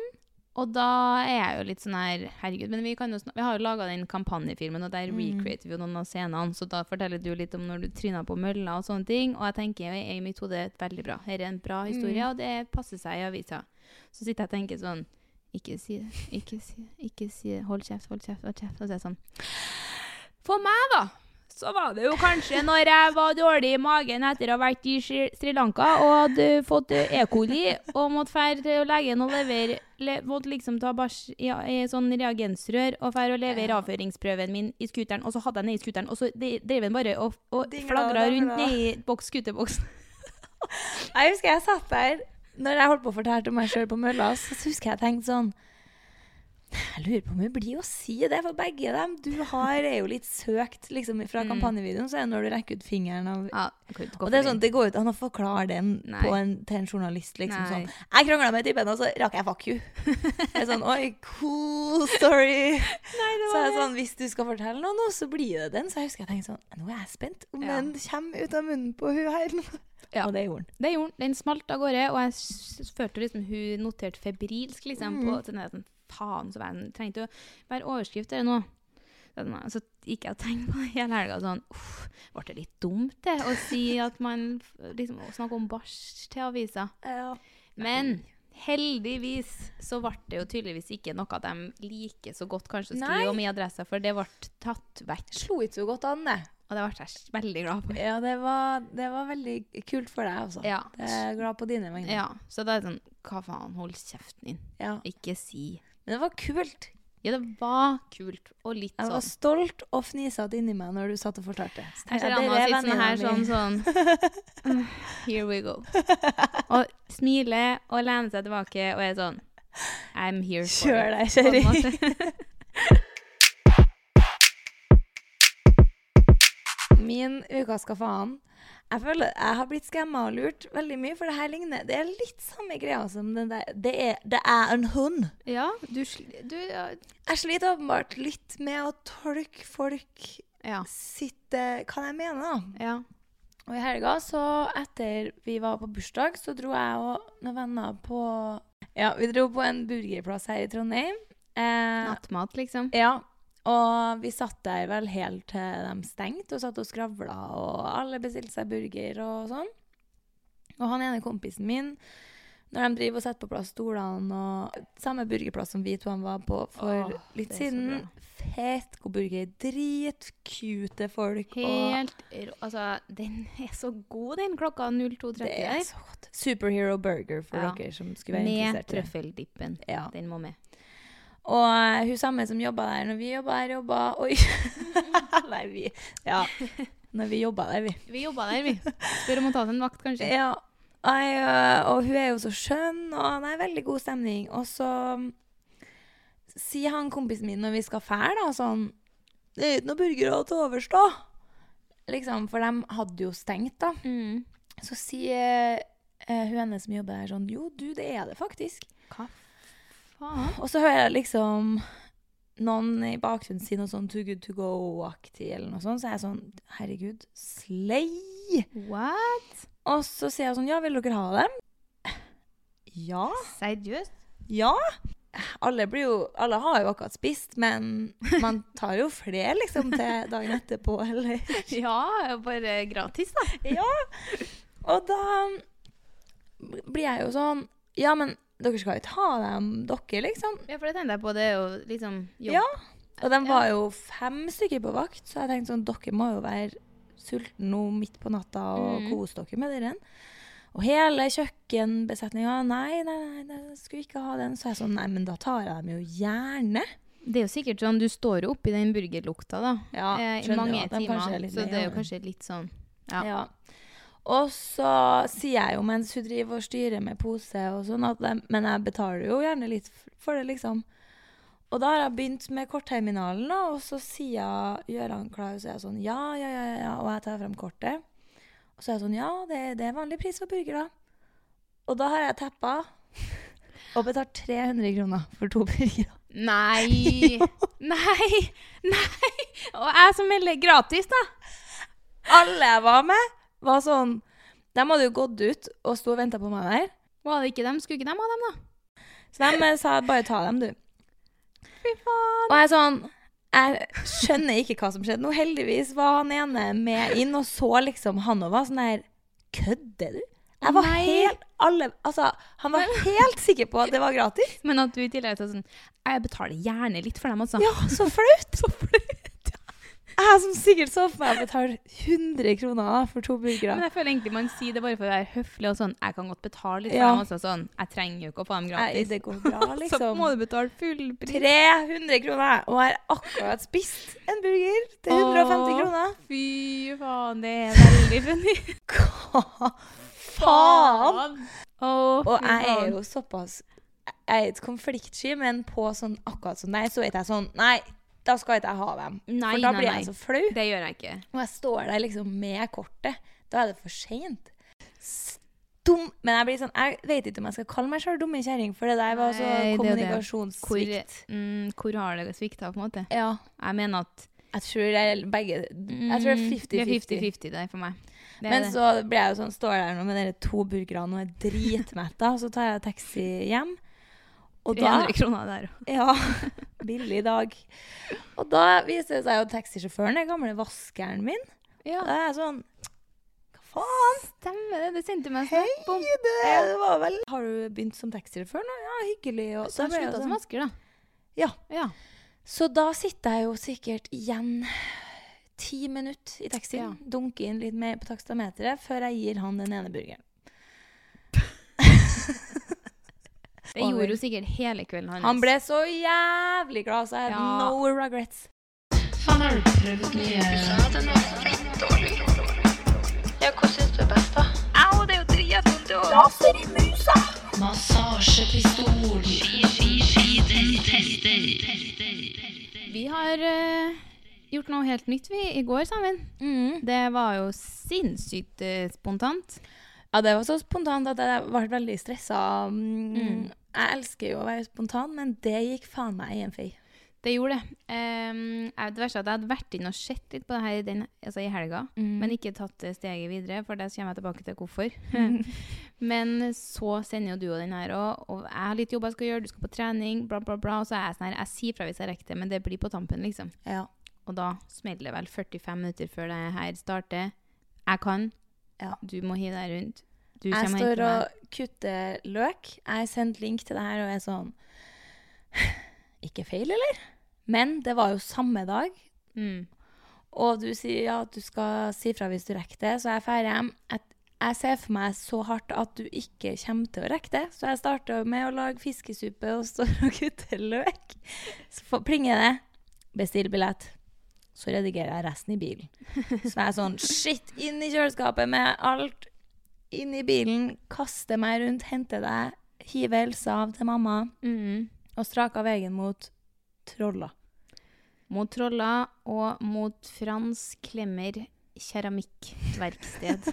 Og da er jeg jo litt sånn her Herregud, men vi, kan jo vi har jo laga den kampanjefilmen, og der Mm. recreater vi jo noen av scenene. Så da forteller du litt om når du tryna på mølla og sånne ting. Og jeg tenker i mitt hode veldig bra. Her er en bra historie, Mm. og det passer seg i avisa. Så sitter jeg og tenker sånn Ikke si det, ikke si det, ikke si det. Hold kjeft, hold kjeft, hold kjeft. Og så er jeg sånn For meg, da, så var det jo kanskje når jeg var dårlig i magen etter å ha vært i Sri Lanka og hadde fått eh, E. coli og måtte dra til legen og levere le, Måtte liksom ta bæsj i, i sånn reagensrør og dra og levere avføringsprøven min i scooteren, og så hadde jeg den i scooteren, og så drev den bare og, og flagra rundt i nedi boks, scooterboksen. Jeg husker jeg satt der når jeg holdt på å fortelle om meg sjøl på mølla, så husker jeg tenkte sånn Jeg lurer på om det blir å si det for begge dem. Du har, er jo litt søkt liksom, fra Mm. kampanjevideoen, så er det når du rekker ut fingeren av Ja, ikke Og det er sånn, det går ut an å forklare den på en, til en journalist. liksom Nei. sånn, Jeg krangla med typen, og så rakk jeg fuck you. Det er sånn, Oi, cool story. så er det sånn, Hvis du skal fortelle noe nå, så blir det den. Så jeg husker jeg tenkte sånn Nå er jeg spent om Ja. den kommer ut av munnen på hun her. Ja. Og det gjorde den. Det gjorde den. Den smalt av gårde, og jeg følte liksom hun noterte febrilsk liksom, på Mm. på sånn, Faen, så verden. trengte å være overskrift eller. Sånn, Så gikk jeg og tenkte på det hele helga sånn ble det litt dumt det å si at man liksom snakker om bæsj til avisa? Men heldigvis så ble det jo tydeligvis ikke noe de liker så godt kanskje å Nei. skrive om i adressa, for det ble tatt vekk. Slo ikke så godt an, det. Og det ble jeg veldig glad for. Ja, det var, det var veldig kult for deg, altså. Ja. Jeg er glad på dine vegne. Ja, så da er det sånn Hva faen, hold kjeften din. Ja. Ikke si Men det var kult. Ja, det var kult. Og litt sånn. Jeg var sånn. stolt og fnisete inni meg når du satt og fortalte. Jeg ser Anna er sånn her sånn, sånn Here we go. Og smiler og lener seg tilbake og er sånn I'm here for Kjør deg, kjerring. Min uka skal faen. Jeg føler jeg har blitt skamma og lurt veldig mye, for det her ligner Det er litt samme greia som den der Det er, det er en hund. Ja, du, du ja, Jeg sliter åpenbart litt med å tolke folk Ja. sitt Hva jeg mener, da. ja. Og i helga, så etter vi var på bursdag, så dro jeg og noen venner på Ja, vi dro på en burgerplass her i Trondheim. Eh, Nattmat, liksom. ja. Og vi satt der vel helt til de stengte, og satt og skravla, og alle bestilte seg burger og sånn. Og han ene kompisen min, når de driver og setter på plass stolene og Samme burgerplass som vi to han var på for Åh, litt siden. Fet, god burger. Dritcute folk. Helt rå. Altså, den er så god, den klokka 02.30 det er så godt. Superhero burger for Ja. dere som skulle være Med interessert. Med trøffeldippen. Ja. Den må med. Og eh, hun samme som jobba der når vi jobba der, jobba Oi! Nei, vi Ja. Når vi jobba der, vi. Vi jobba der, vi. Spør om å ta seg en vakt, kanskje. Ja. Øh, og hun er jo så skjønn, og det er veldig god stemning. Og så mm, sier han kompisen min når vi skal fære, da, sånn Det er ikke noe burgere til overs, da. Liksom, for de hadde jo stengt, da. Mm. Så sier uh, hun henne som jobber der, sånn Jo, du, det er det faktisk. Hva faen? Og så hører jeg liksom noen i bakgrunnen si noe sånn Too good to go-aktig, eller noe sånt. Så er jeg sånn Herregud, slay! What? Og så sier jeg sånn Ja, vil dere ha dem? Ja. Seriøst? Ja. Alle blir jo Alle har jo akkurat spist, men man tar jo flere liksom til dagen etterpå, eller Ja, bare gratis, da. Ja. Og da blir jeg jo sånn Ja, men dere skal jo ta dem, dere, liksom. Ja, for det tenkte jeg på. Det er jo liksom jobb. Ja. Og de var jo fem stykker på vakt, så jeg tenkte sånn Dere må jo være sultne nå midt på natta og mm. kose dere med dere. Og hele kjøkkenbesetninga Nei, nei, nei, nei, skulle ikke ha den. Så jeg sånn Nei, men da tar jeg dem jo gjerne. Det er jo sikkert sånn, du står jo oppi den burgerlukta da, Ja, eh, i mange timer. er Så det er jo kanskje litt sånn Ja. Ja. Og så sier jeg jo mens hun driver og styrer med pose og sånn, at jeg, men jeg betaler jo gjerne litt for det, liksom. Og da har jeg begynt med kortterminalen, da, og så sier han klar, og så er jeg sånn ja, ja, ja, ja, og jeg tar frem kortet. Og så er jeg sånn ja, det, det er vanlig pris for burger, da. Og da har jeg teppa og betalt 300 kroner for to burgere. Nei! Nei! Nei! Og jeg som melder gratis, da. Alle jeg var med, var sånn De hadde jo gått ut og sto og venta på meg der. Var det ikke dem? Skulle ikke dem ha dem, da? Så de eh, sa bare ta dem, du. Fy faen. Og jeg sånn Jeg skjønner ikke hva som skjedde nå. Heldigvis var han ene med inn og så liksom han og var sånn der Kødder du? Jeg var Nei. helt alle, Altså, han var helt sikker på at det var gratis. Men at du i tillegg sa sånn Jeg betaler gjerne litt for dem, altså. Ja, så flaut! Så flaut. Jeg som sikkert så for meg å betale 100 kroner for to burgere. Men jeg føler egentlig man sier det bare for å være høflig og sånn Jeg kan godt betale litt for Ja. dem også, sånn. Jeg trenger jo ikke å få dem Nei, gratis. det går bra, liksom. Så liksom. må du betale full pris. 300 kroner, og jeg har akkurat spist en burger til 150 Åh. kroner. Fy faen, det er veldig funny. Hva faen? Åh, Og jeg er jo såpass Jeg er et konfliktsky, men på sånn akkurat sånn Nei, så er jeg sånn Nei, da skal ikke jeg ha dem. Nei, For da nei, blir jeg så flau. Det gjør jeg ikke. Og jeg står der liksom med kortet. Da er det for seint. Dum Men jeg blir sånn Jeg vet ikke om jeg skal kalle meg sjøl dumme kjerring, for det der var så kommunikasjonssvikt. Hvor, mm, hvor har det svikta, på en måte? Ja. Jeg mener at Jeg tror det er begge Jeg tror det er mm, 50-50. Det er 50-50 der for meg. Det Men det. så blir jeg jo sånn, står jeg der nå med de to burgerne og er dritmetta, så tar jeg taxi hjem. Og da 300 kroner der òg. Ja. Billig dag. Og da viser det seg jo at taxisjåføren er gamle vaskeren min. Ja, Da er jeg sånn Hva faen? stemmer det. Det sendte meg Hei, snap om. det, det var vel Har du begynt som taxisjåfør nå? Ja, hyggelig. Og Så har slutta som sånn- vasker, da. Ja. ja. Så da sitter jeg jo sikkert igjen ti minutter i taxien. Ja. Dunker inn litt mer på takstameteret før jeg gir han den ene burgeren. Det Over. gjorde jo sikkert hele kvelden hans. Han ble så jævlig glad, så jeg Ja. no regrets. Faen, har du prøvd mye Ja, hva syns du er best, da? Au, det er jo dritvondt. jo. massasjepistol? Vi har uh, gjort noe helt nytt vi i går sammen. Mm. Det var jo sinnssykt uh, spontant. Ja, det var så spontant at jeg ble veldig stressa. Mm. Jeg elsker jo å være spontan, men det gikk faen meg i en fei. Det gjorde det. Um, jeg- det verste er at jeg hadde vært inn og sett litt på det her den, altså i helga, Mm. men ikke tatt steget videre, for det kommer jeg tilbake til hvorfor. men så sender jo du og den her òg, og jeg har litt jobb jeg skal gjøre, du skal på trening, bla, bla, bla. Og så er jeg sånn her, jeg sier fra hvis jeg rekker det, men det blir på tampen, liksom. Ja. Og da smeller det vel 45 minutter før det her starter. Jeg kan. Ja. Du må hive deg rundt. Du Jeg står og kutter løk. Jeg har sendt link til det her og er sånn Ikke feil, eller? Men det var jo samme dag. Mm. Og du sier ja, at du skal si fra hvis du rekker det, så jeg drar hjem. Jeg ser for meg så hardt at du ikke kommer til å rekke det, så jeg starter med å lage fiskesuppe og står og kutter løk. Så plinger det. Bestill billett. Så redigerer jeg resten i bilen. Så jeg er sånn shit, inn i kjøleskapet med alt. Inn i bilen, kaste meg rundt, hente deg, hive Elsa av til mamma, Mm. og strake av veien mot troller. Mot troller og mot Frans Klemmer keramikkverksted.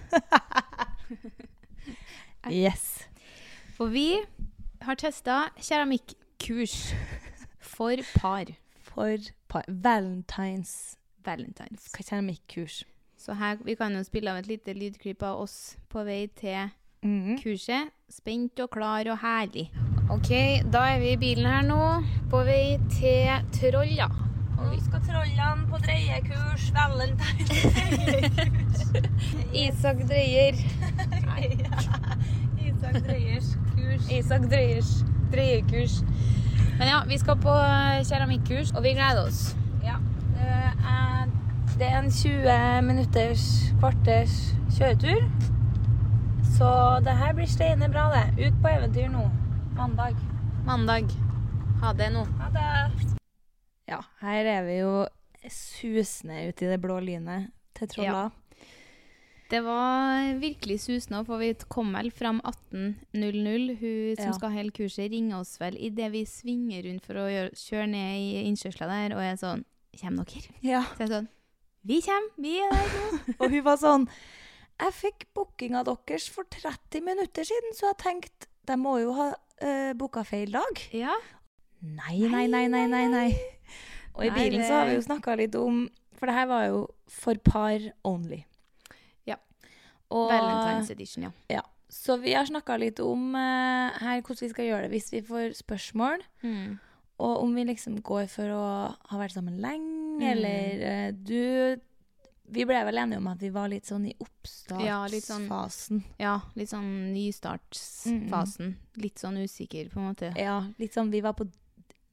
Yes. For vi har testa keramikkurs for par. For par. Valentines. Valentines. Keramikkurs. Så her, vi kan jo spille av et lite lydklipp av oss på vei til mm. kurset. Spent og klar og herlig. OK, da er vi i bilen her nå, på vei til Trolla. Og vi skal Trollene på dreiekurs, valentines. Isak Dreyer. Isak Dreyers kurs. Isak Dreyers dreiekurs. Men ja, vi skal på eh, keramikkurs, og vi gleder oss. Ja. Det er, det er en 20 minutters, kvarters kjøretur. Så det her blir steine bra, det. Ut på eventyr nå. Mandag. Mandag. Ha det nå. Ha det. Ja, her er vi jo susende ute i det blå lynet til Trolla. Det var virkelig susende, for vi kom vel fram 18.00. Hun som Ja. skal holde kurset, ringer oss vel idet vi svinger rundt for å gjøre, kjøre ned i innkjørselen der, og er sånn Kommer dere? Ja. Så jeg er sånn Vi kommer, vi er der nå. Og hun var sånn Jeg fikk bookinga deres for 30 minutter siden, så jeg tenkte de må jo ha uh, booka feil dag. Ja. Nei, nei, nei, nei, nei. nei. Og i Nei, bilen så har vi jo snakka litt om For det her var jo for par only. Ja. Og, Valentine's edition, ja. ja. Så vi har snakka litt om uh, her hvordan vi skal gjøre det hvis vi får spørsmål. Mm. Og om vi liksom går for å ha vært sammen lenge. Eller eh, du Vi ble vel enige om at vi var litt sånn i Ja, litt sånn- Ja, litt sånn nystartsfasen. Litt sånn usikker, på en måte. Ja, litt sånn Vi var på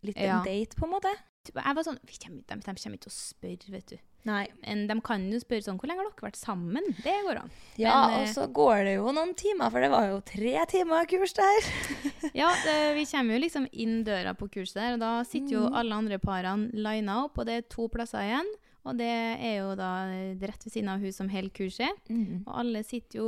litt Ja. en date, på en måte. Jeg var sånn de, de kommer ikke til å spørre, vet du. Nei. Men de kan jo spørre sånn Hvor lenge har dere vært sammen? Det går an. Ja, Men, og eh, så går det jo noen timer, for det var jo tre timer kurs der. Ja, det, vi kommer jo liksom inn døra på kurset der, og da sitter jo Mhm. alle andre parene lina opp, og det er to plasser igjen. Og det er jo da rett ved siden av hun som holder kurset. Og alle sitter jo,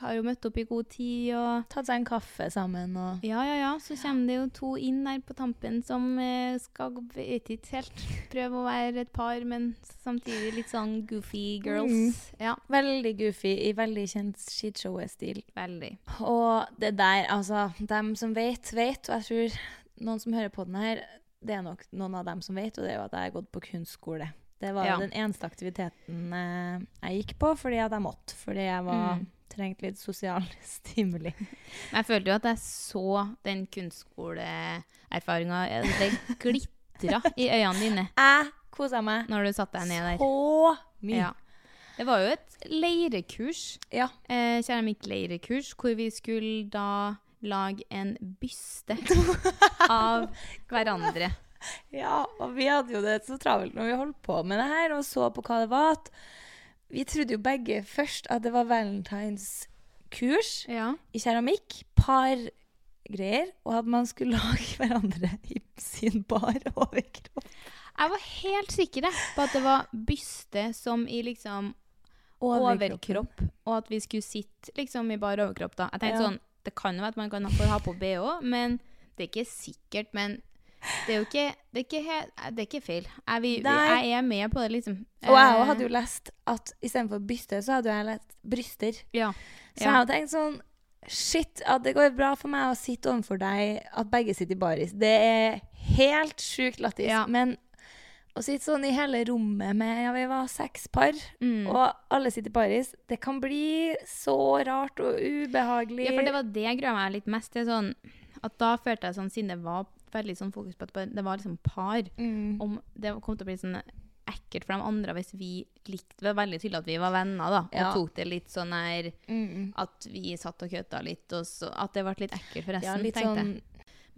har jo møtt opp i god tid og Tatt seg en kaffe sammen og Ja, ja, ja. Så kommer det jo to inn der på tampen som eh, skal vet ikke helt prøve å være et par, men samtidig litt sånn goofy girls. Mm. Ja, Veldig goofy i veldig kjent skishow-stil. veldig. Og det der, altså Dem som vet, vet. Og jeg tror noen som hører på den her, det er nok noen av dem som vet, og det er jo at jeg har gått på kunstskole. Det var Ja. den eneste aktiviteten eh, jeg gikk på fordi at jeg måtte. Fordi jeg var, Mm. trengte litt sosial stimuli. Men jeg følte jo at jeg så den kunstskoleerfaringa. Det glitra i øynene dine Jeg kosa meg når du satte deg ned der. så mye. Ja. Det var jo et leirekurs, Ja. eh, keramikkleirekurs, hvor vi skulle da lage en byste av hverandre. Ja, og vi hadde jo det så travelt når vi holdt på med det her og så på hva det var. Vi trodde jo begge først at det var valentinskurs Ja. i keramikk. Pargreier. Og at man skulle lage hverandre i sin bar overkropp. Jeg var helt sikker på at det var byste som i liksom overkropp, og at vi skulle sitte liksom i bar overkropp da. Jeg tenkte Ja. sånn, det kan jo være at man kan få ha på BH, men det er ikke sikkert, men det er jo ikke, det er ikke, det er ikke feil. Jeg, vi, vi, jeg er med på det liksom. Og jeg Eh, hadde jo lest at istedenfor byste, så hadde jeg lest bryster. Ja. Så jeg hadde tenkt sånn Shit, at det går bra for meg å sitte overfor deg, at begge sitter i baris. Det er helt sjukt lættis. Ja. Men Å sitte sånn i hele rommet med Ja, vi var seks par, Mm. og alle sitter i paris. Det kan bli så rart og ubehagelig. Ja, for det var det jeg grua meg litt mest til. Sånn, at da følte jeg sånn, siden det var veldig sånn fokus på at det var liksom par, Mm. om det kom til å bli sånn ekkelt for de andre hvis vi likte Det var veldig tydelig at vi var venner, da, og Ja. tok det litt sånn her Mm. At vi satt og kødda litt, og så At det ble litt ekkelt for resten, Ja, litt tenkte sånn.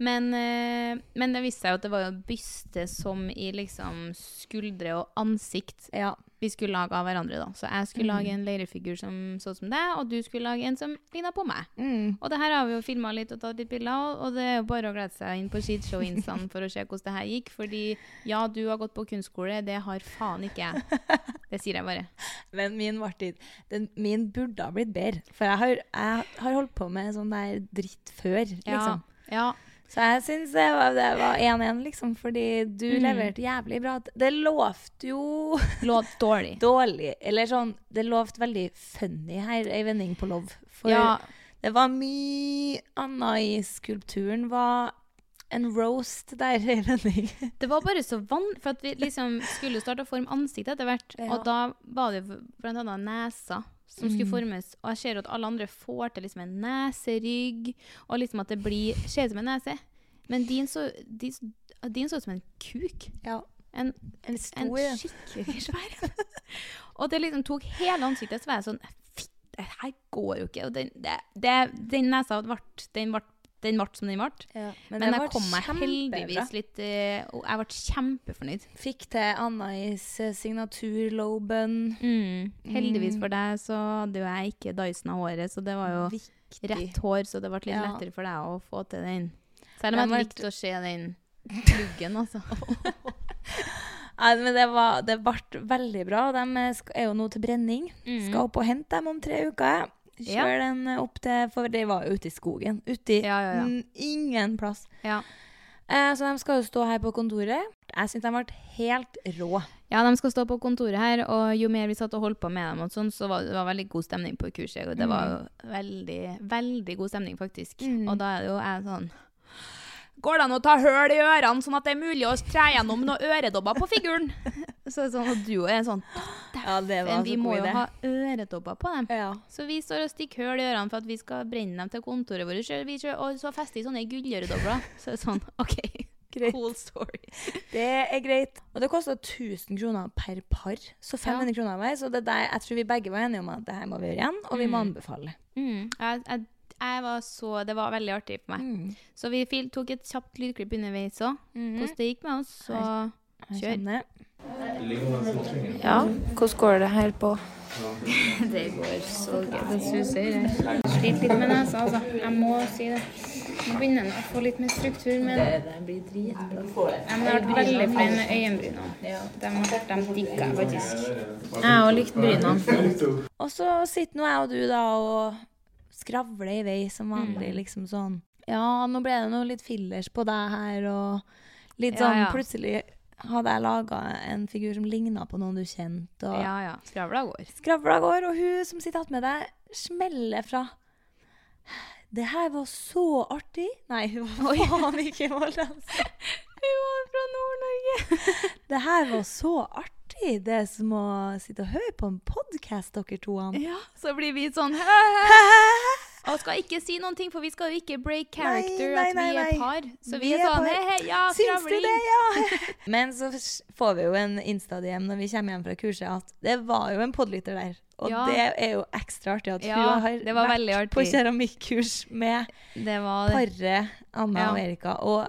Men, eh, men det viste seg jo at det var jo byste som i liksom skuldre og ansikt Ja. Vi skulle lage av hverandre. da. Så jeg skulle Mm. lage en leirfigur som så ut som deg, og du skulle lage en som ligna på meg. Mm. Og det her har vi jo filma litt og tatt litt bilder av, og det er jo bare å glede seg inn på Skishow-instaen for å se hvordan det her gikk. Fordi ja, du har gått på kunstskole, det har faen ikke jeg. Det sier jeg bare. Men min Martin, den, min burde ha blitt bedre. For jeg har, jeg har holdt på med sånn der dritt før, liksom. Ja. Så jeg syns det var det var 1-1, liksom, fordi du mm. leverte jævlig bra. Det lovte jo Lovte dårlig. dårlig. Eller sånn, det lovte veldig funny her, ei vending på lov. For Ja. det var mye annet i skulpturen. var en roast der, ei vending. Det var bare så vann, for at vi liksom skulle starte å forme ansiktet etter hvert. Ja. Og da var det blant annet nesa som skulle Mhm. formes. Og jeg ser at alle andre får til liksom en neserygg, og liksom at det blir, ser ut som en nese. Men din så, din, din så ut som en kuk. Ja. En, En en stor en. skikkelig svær. Og det liksom tok hele ansiktet, så var jeg sånn det her går jo ikke. Og den, det, det, den nesa ble den ble den ble som den ble. Ja, Men, men jeg kom meg heldigvis litt eh, Og jeg ble kjempefornøyd. Fikk til Anna-is eh, signaturloben. Mm. Heldigvis Mm. for deg så hadde jo jeg ikke Dyson av håret, så det var jo Viktig. rett hår, så det ble litt Ja. lettere for deg å få til den. Selv om jeg likte å se den pluggen, altså. Nei, men det, var, det ble veldig bra. De er er jo nå til brenning. Mm. Skal opp og hente dem om tre uker. Ja. Den opp til For de var jo ute i skogen. Ute i Ja, ja, ja. mm, ingen plass. Eh, så de skal jo stå her på kontoret. Jeg syns de ble helt rå. Ja, de skal stå på kontoret her, og jo mer vi satt og holdt på med dem, og sånn, så var det var veldig god stemning på kurset. Og det var jo veldig, veldig god stemning, faktisk. Mm. Og da er det jo jeg sånn Går det an å ta høl i ørene, sånn at det er mulig å tre gjennom noen øredobber på figuren? Så det er sånn, og du er sånn Ja, det var Men vi må jo idé. ha øretopper på dem. Ja. Så vi står og stikker hull i ørene for at vi skal brenne dem til kontoret vårt. Kjører, og så fester vi sånne gulløredobler. Så det er sånn, OK. Greit. Cool story. Det er greit. Og det koster 1000 kroner per par. Så 500 kroner hver. Så det der, jeg tror vi begge var enige om at det her må vi gjøre igjen, og vi må Mm. anbefale. Mm. Jeg, jeg, jeg var så, det var veldig artig for meg. Mm. Så vi tok et kjapt lydklipp underveis òg. Hvordan det gikk med oss. Så kjør. Ja, hvordan går det her på Det går så gøy. Det suser. Jeg sliter litt med nesa, altså. Jeg må si det. Nå begynner den å få litt mer struktur, men Det blir dritbra. Jeg har vært veldig fornøyd med øyenbrynene. De, de digger jeg faktisk. Jeg har likt brynene. Og så sitter nå jeg og du da og skravler i vei som Mm. vanlig, liksom sånn. Ja, nå ble det noe litt fillers på deg her, og litt sånn. Plutselig hadde jeg laga en figur som ligna på noen du kjente, og Ja, ja. Skravla går. skravla går, og hun som sitter attmed deg, smeller fra Det her var så artig. Nei, hun var faen ikke moldensk. Hun var fra Nord-Norge. Det her var så artig. Det er som å sitte og høre på en podkast, dere to. Ja, så blir vi sånn Og skal ikke si noen ting, for vi skal jo ikke break character Nei, nei, at vi er par. Så vi, Vi er sånn hei, hei, ja, Syns du det, ja? Men så får vi jo en Insta-DM når vi kommer hjem fra kurset at det var jo en podlytter der. Og Ja. det er jo ekstra artig at Ja, hun har vært på keramikkurs med Det paret Anna Ja. og Erika. Og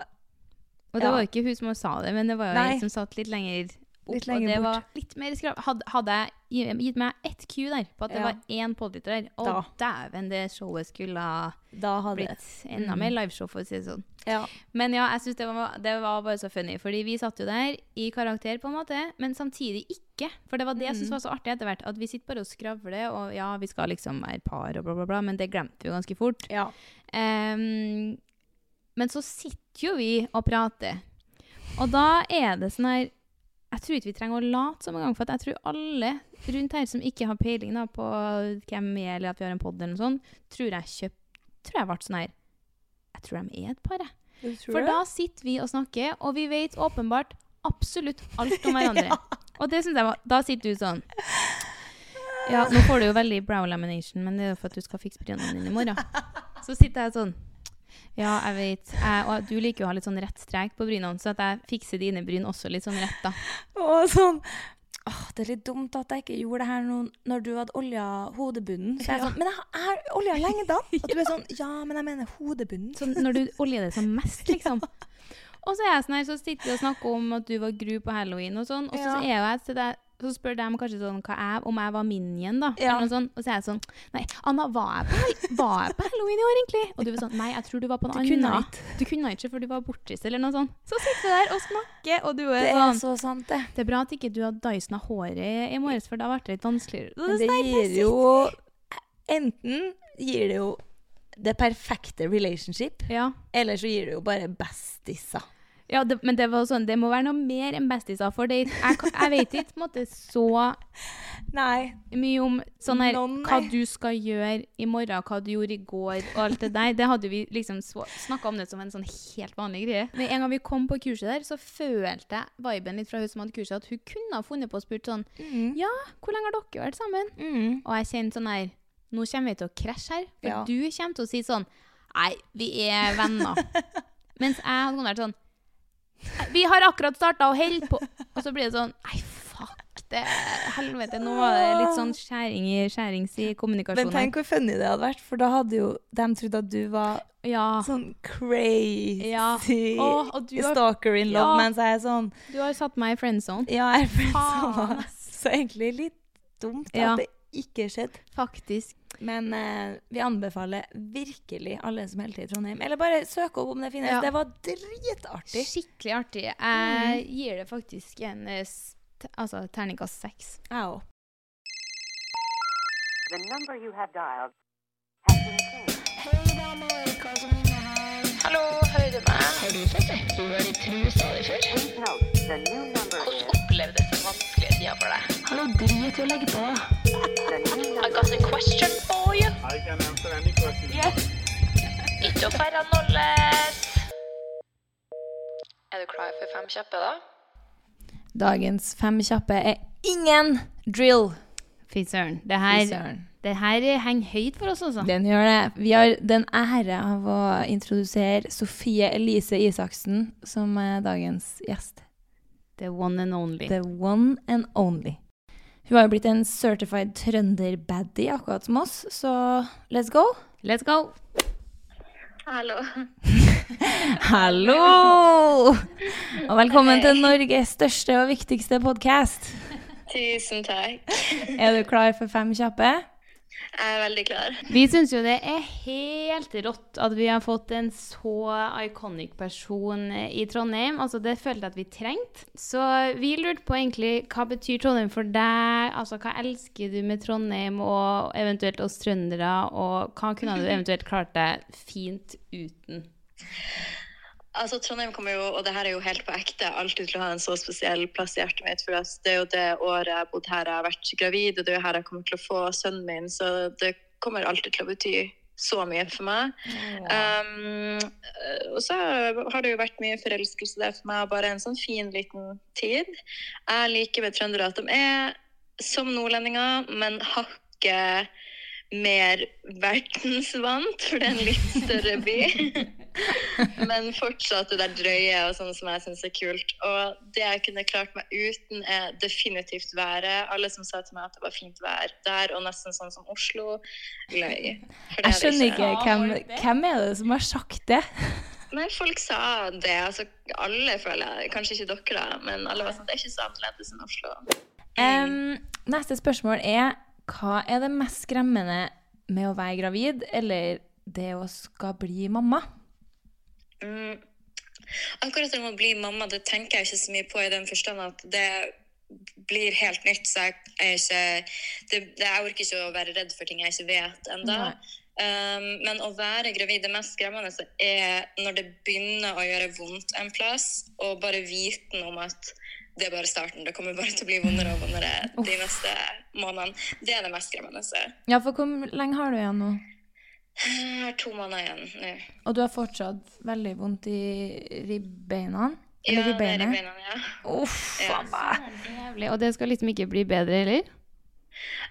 Og det Ja. var jo ikke hun som sa det, men det var jo Nei. en som satt litt lenger opp. Og det bort. var litt mer skrav. Hadde, hadde jeg gitt meg ett Q der, på at det Ja. var én podlytter der, Da. dæven, det showet skulle ha blitt enda Mm. mer liveshow, for å si det sånn. Ja. Men ja, jeg synes det det var bare så funny, fordi vi satt jo der i karakter på en måte, men samtidig ikke. For det var det jeg synes Mm. var så artig etter hvert, at vi sitter bare og skravler, og ja, vi skal liksom være par og bla bla bla, men det glemte vi jo ganske fort. Ja. Um, men så sitter jo vi og prater, og da er det sånn her, jeg tror ikke vi trenger å late som en gang, for jeg tror alle rundt her som ikke har peiling da på hvem vi er, eller at vi har en podd eller noe sånt, tror jeg kjøpt, tror jeg ble sånn her, jeg tror de er et par, jeg. For det? da sitter vi og snakker, og vi vet åpenbart absolutt alt om hverandre. Og det synes jeg var Da sitter du sånn Ja, nå får du jo veldig brow lamination, men det er jo for at du skal fikse brynene dine i morgen. Så sitter jeg sånn Ja, jeg vet. Jeg, og du liker jo å ha litt sånn rett strek på brynene, så at jeg fikser dine bryn også litt sånn rett, da. Og sånn Åh, det er litt dumt at jeg ikke gjorde det her nå når du hadde olja hodebunnen. Så jeg er Ja. sånn, men jeg har- olja lenge, da! Og du er sånn Ja, men jeg mener hodebunnen. Sånn når du oljer det som mest, liksom. Og så er jeg sånn her, så sitter vi og snakker om at du var gru på halloween og sånn, og så Ja. er jo jeg til det, så spør de kanskje sånn hva jeg, om jeg var minion, da. Ja. Sånt. Og så er jeg sånn Nei, Anna, var jeg på, var jeg på halloween i år, egentlig? Og du er sånn Nei, jeg tror du var på en annen. kunne ikke. Du kunne ikke, for du var bortreist, eller noe sånt. Så sitter du der og snakker, og du er, Det er sånn så sant, det. Det er bra at ikke du har Dyson håret i, i morges, for da ble det litt vanskeligere. Men det gir jo Enten gir det jo det perfekte relationship, Ja. eller så gir det jo bare bestiser. Ja, det, men det var sånn, det må være noe mer enn bestiser, for det, jeg, jeg vet ikke på en måte så Nei. mye om sånn her, Noen, hva du skal gjøre i morgen, hva du gjorde i går, og alt det der. Det hadde vi liksom snakka om det som en sånn helt vanlig greie. Men en gang vi kom på kurset der, så følte jeg viben litt fra hun som hadde kurset, at hun kunne ha funnet på å spurt sånn Mm. Ja, hvor lenge har dere vært sammen? Og jeg kjente sånn her Nå kommer vi til å krasje her. For Ja. du kommer til å si sånn Nei, vi er venner. Mens jeg hadde vært sånn Vi har akkurat starta og holde på. Og så blir det sånn Nei, fuck det. Helvete. Nå var det litt sånn skjæring i, skjærings i Men tenk hvor funny det hadde vært, for da hadde jo de trodd at du var ja. sånn crazy Ja. Åh, stalker in love, Ja. mens jeg er sånn Du har satt meg i friend zone. Ja, jeg er friend zone. Så egentlig litt dumt at det ikke skjedde. Faktisk. Men eh, vi anbefaler virkelig alle som holder til i Trondheim. Eller bare søk opp om det finnes. Ja. Det var dritartig. Skikkelig artig. Jeg gir det faktisk en eh, altså, terningkast seks. Jeg òg. Hallo, hører du meg? Har du sett det? du har i trusa di før? Hvordan opplevdes for deg? Hallo, drit i å legge på. I got a question for you. I can answer any question. Yes. Ikke å færre nolles. Er du klar for fem kjappe, da? Dagens fem kjappe er ingen drill. Fy søren. Det her, det her henger høyt for oss, altså. Den gjør det. Vi har den ære av å introdusere Sofie Elise Isaksen som er dagens gjest. The one and only. The one and only. Hun har jo blitt en certified trønder-baddie, akkurat som oss, så let's go. Let's go. Hallo. Hallo! Og velkommen til Norges største og viktigste podkast. Tusen takk. Er du klar for fem kjappe? Jeg er veldig klar. Vi syns jo det er helt rått at vi har fått en så iconic person i Trondheim. Altså, det følte jeg at vi trengte. Så vi lurte på egentlig hva betyr Trondheim for deg? Altså, hva elsker du med Trondheim og eventuelt oss trøndere? Og hva kunne du eventuelt klart deg fint uten? Altså, Trondheim kommer jo, og det her er jo helt på ekte, alltid til å ha en så spesiell plass i hjertet mitt. For det er jo det året jeg har bodd her, jeg har vært gravid, og det er jo her jeg kommer til å få sønnen min. Så det kommer alltid til å bety så mye for meg. Um, og så har det jo vært mye forelskelse der for meg, bare en sånn fin liten tid. Jeg liker med trøndere at de er som nordlendinger, men hakket mer verdensvant, for det er en litt større by. Men fortsatt det der drøye og sånn som jeg syns er kult. Og det jeg kunne klart meg uten, er definitivt været. Alle som sa til meg at det var fint vær der, og nesten sånn som Oslo, løy. For det Jeg skjønner ikke hvem, hvem er det som har sagt det? Nei, folk sa det. Altså, alle føler jeg. Kanskje ikke dere, da, men alle var sånn Det er ikke så annerledes enn Oslo. Um, neste spørsmål er hva er det mest skremmende med å være gravid, eller det å skal bli mamma? Mm. Akkurat det med å bli mamma, det tenker jeg ikke så mye på i den forstand at det blir helt nytt, så jeg er ikke det, Jeg orker ikke å være redd for ting jeg ikke vet ennå. Um, men å være gravid, det mest skremmende er når det begynner å gjøre vondt en plass, og bare viten om at det er bare starten. Det kommer bare til å bli vondere og vondere de neste månedene. Det er det mest skremmende. Ja, for hvor lenge har du igjen nå? Jeg har to måneder igjen nå. Og du har fortsatt veldig vondt i ribbeina? Eller Ja, i det er i beinet? beina, ja. Uff Ja. meg. Og det skal liksom ikke bli bedre, eller?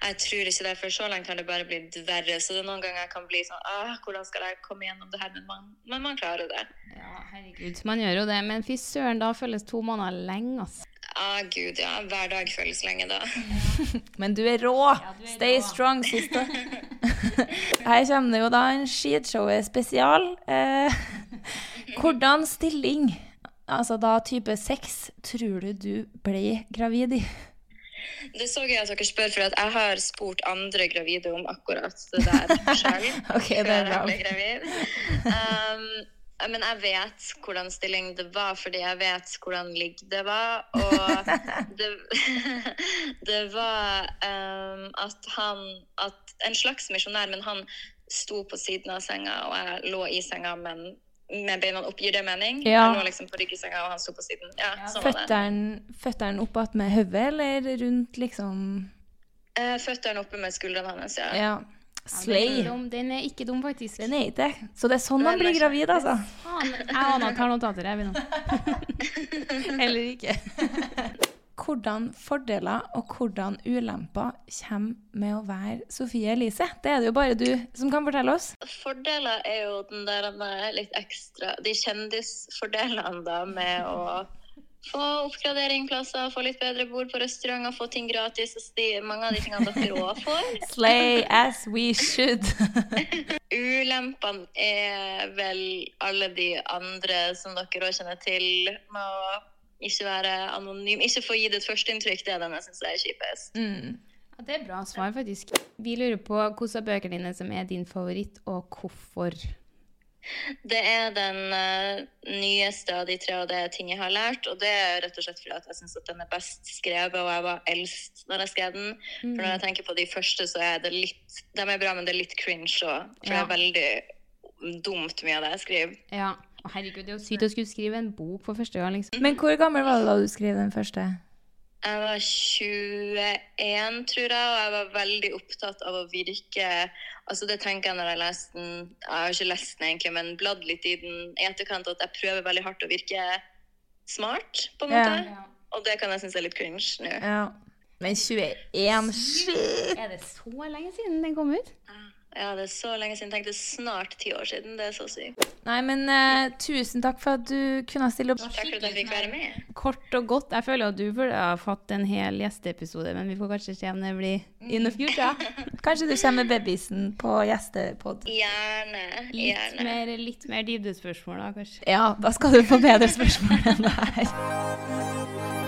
Jeg tror ikke det, for så langt har det bare blitt verre. Så det er noen ganger jeg kan bli sånn Åh, Hvordan skal jeg komme gjennom det her? Men man, men man klarer det. Ja, herregud. Man gjør jo det, men fy søren, da føles to måneder lenge, ass. Ah, gud, ja. Hver dag føles lenge da. Men du er rå! Stay strong, sister. Her kommer det jo da en skishowet spesial. Eh, hvordan stilling, altså da type sex, tror du du ble gravid i? Det så jeg at dere spør, for at jeg har spurt andre gravide om akkurat det der selv. Ok, det er bra. Um, men jeg vet hvordan stilling det var, fordi jeg vet hvordan ligg det var. Og det, det var um, at han at En slags misjonær, men han sto på siden av senga, og jeg lå i senga, men med beina opp. Gir det mening? Ja. Jeg lå liksom på rygg i senga, og han sto på siden. Ja, sånn var det. Føttene føttene opp igjen med hodet, eller rundt liksom Eh, Føttene oppe med skuldrene hans, ja. Ja. Er, Slay. dum. den er ikke dum, faktisk. Den er ikke. Så det er sånn man blir gravid, altså. Jeg aner tar notater, jeg. Eller ikke. Hvordan fordeler og hvordan ulemper kommer med å være Sofie Elise? Det er det jo bare du som kan fortelle oss. Fordeler er jo den der litt ekstra De kjendisfordelene da med å få oppgraderingsplasser, få litt bedre bord på restauranter, få ting gratis. Og de, mange av de tingene dere òg får. Slay as we should. Ulempene er vel alle de andre som dere òg kjenner til, med å ikke være anonym. Ikke få gitt et førsteinntrykk, det er den jeg syns er kjipest. Mm. Ja, det er bra svar, faktisk. Vi lurer på hvilke av bøkene dine som er din favoritt, og hvorfor. Det er den uh, nyeste av de tre, og det er ting jeg har lært. Og det er rett og slett fordi at jeg syns den er best skrevet, og jeg var eldst når jeg skrev den. For når jeg tenker på de første, så er det litt De er bra, men det er litt cringe òg. For det er veldig dumt mye av det jeg skriver. Ja. Å, herregud, det er jo sykt å skulle skrive en bok for første gang, liksom. Men hvor gammel var du da du skrev den første? Jeg var 21, tror jeg, og jeg var veldig opptatt av å virke Altså Det tenker jeg når jeg leste den Jeg har ikke lest den egentlig, men bladd litt i den i etterkant, at jeg prøver veldig hardt å virke smart, på en Ja. måte. Og det kan jeg synes er litt cringe nå. Ja. Men 21 Shit! Er det så lenge siden den kom ut? Ja, det er så lenge siden. Jeg tenkte snart ti år siden. Det er så sykt. Nei, men uh, tusen takk for at du kunne stille opp. Takk for at jeg fikk være med. Kort og godt. Jeg føler at du burde ha fått en hel gjesteepisode, men vi får kanskje se om det blir in the future. Kanskje du kommer med babysen på gjestepod. Gjerne. Litt Gjerne. mer, litt mer dybdespørsmål, da, kanskje. Ja, da skal du få bedre spørsmål enn det her.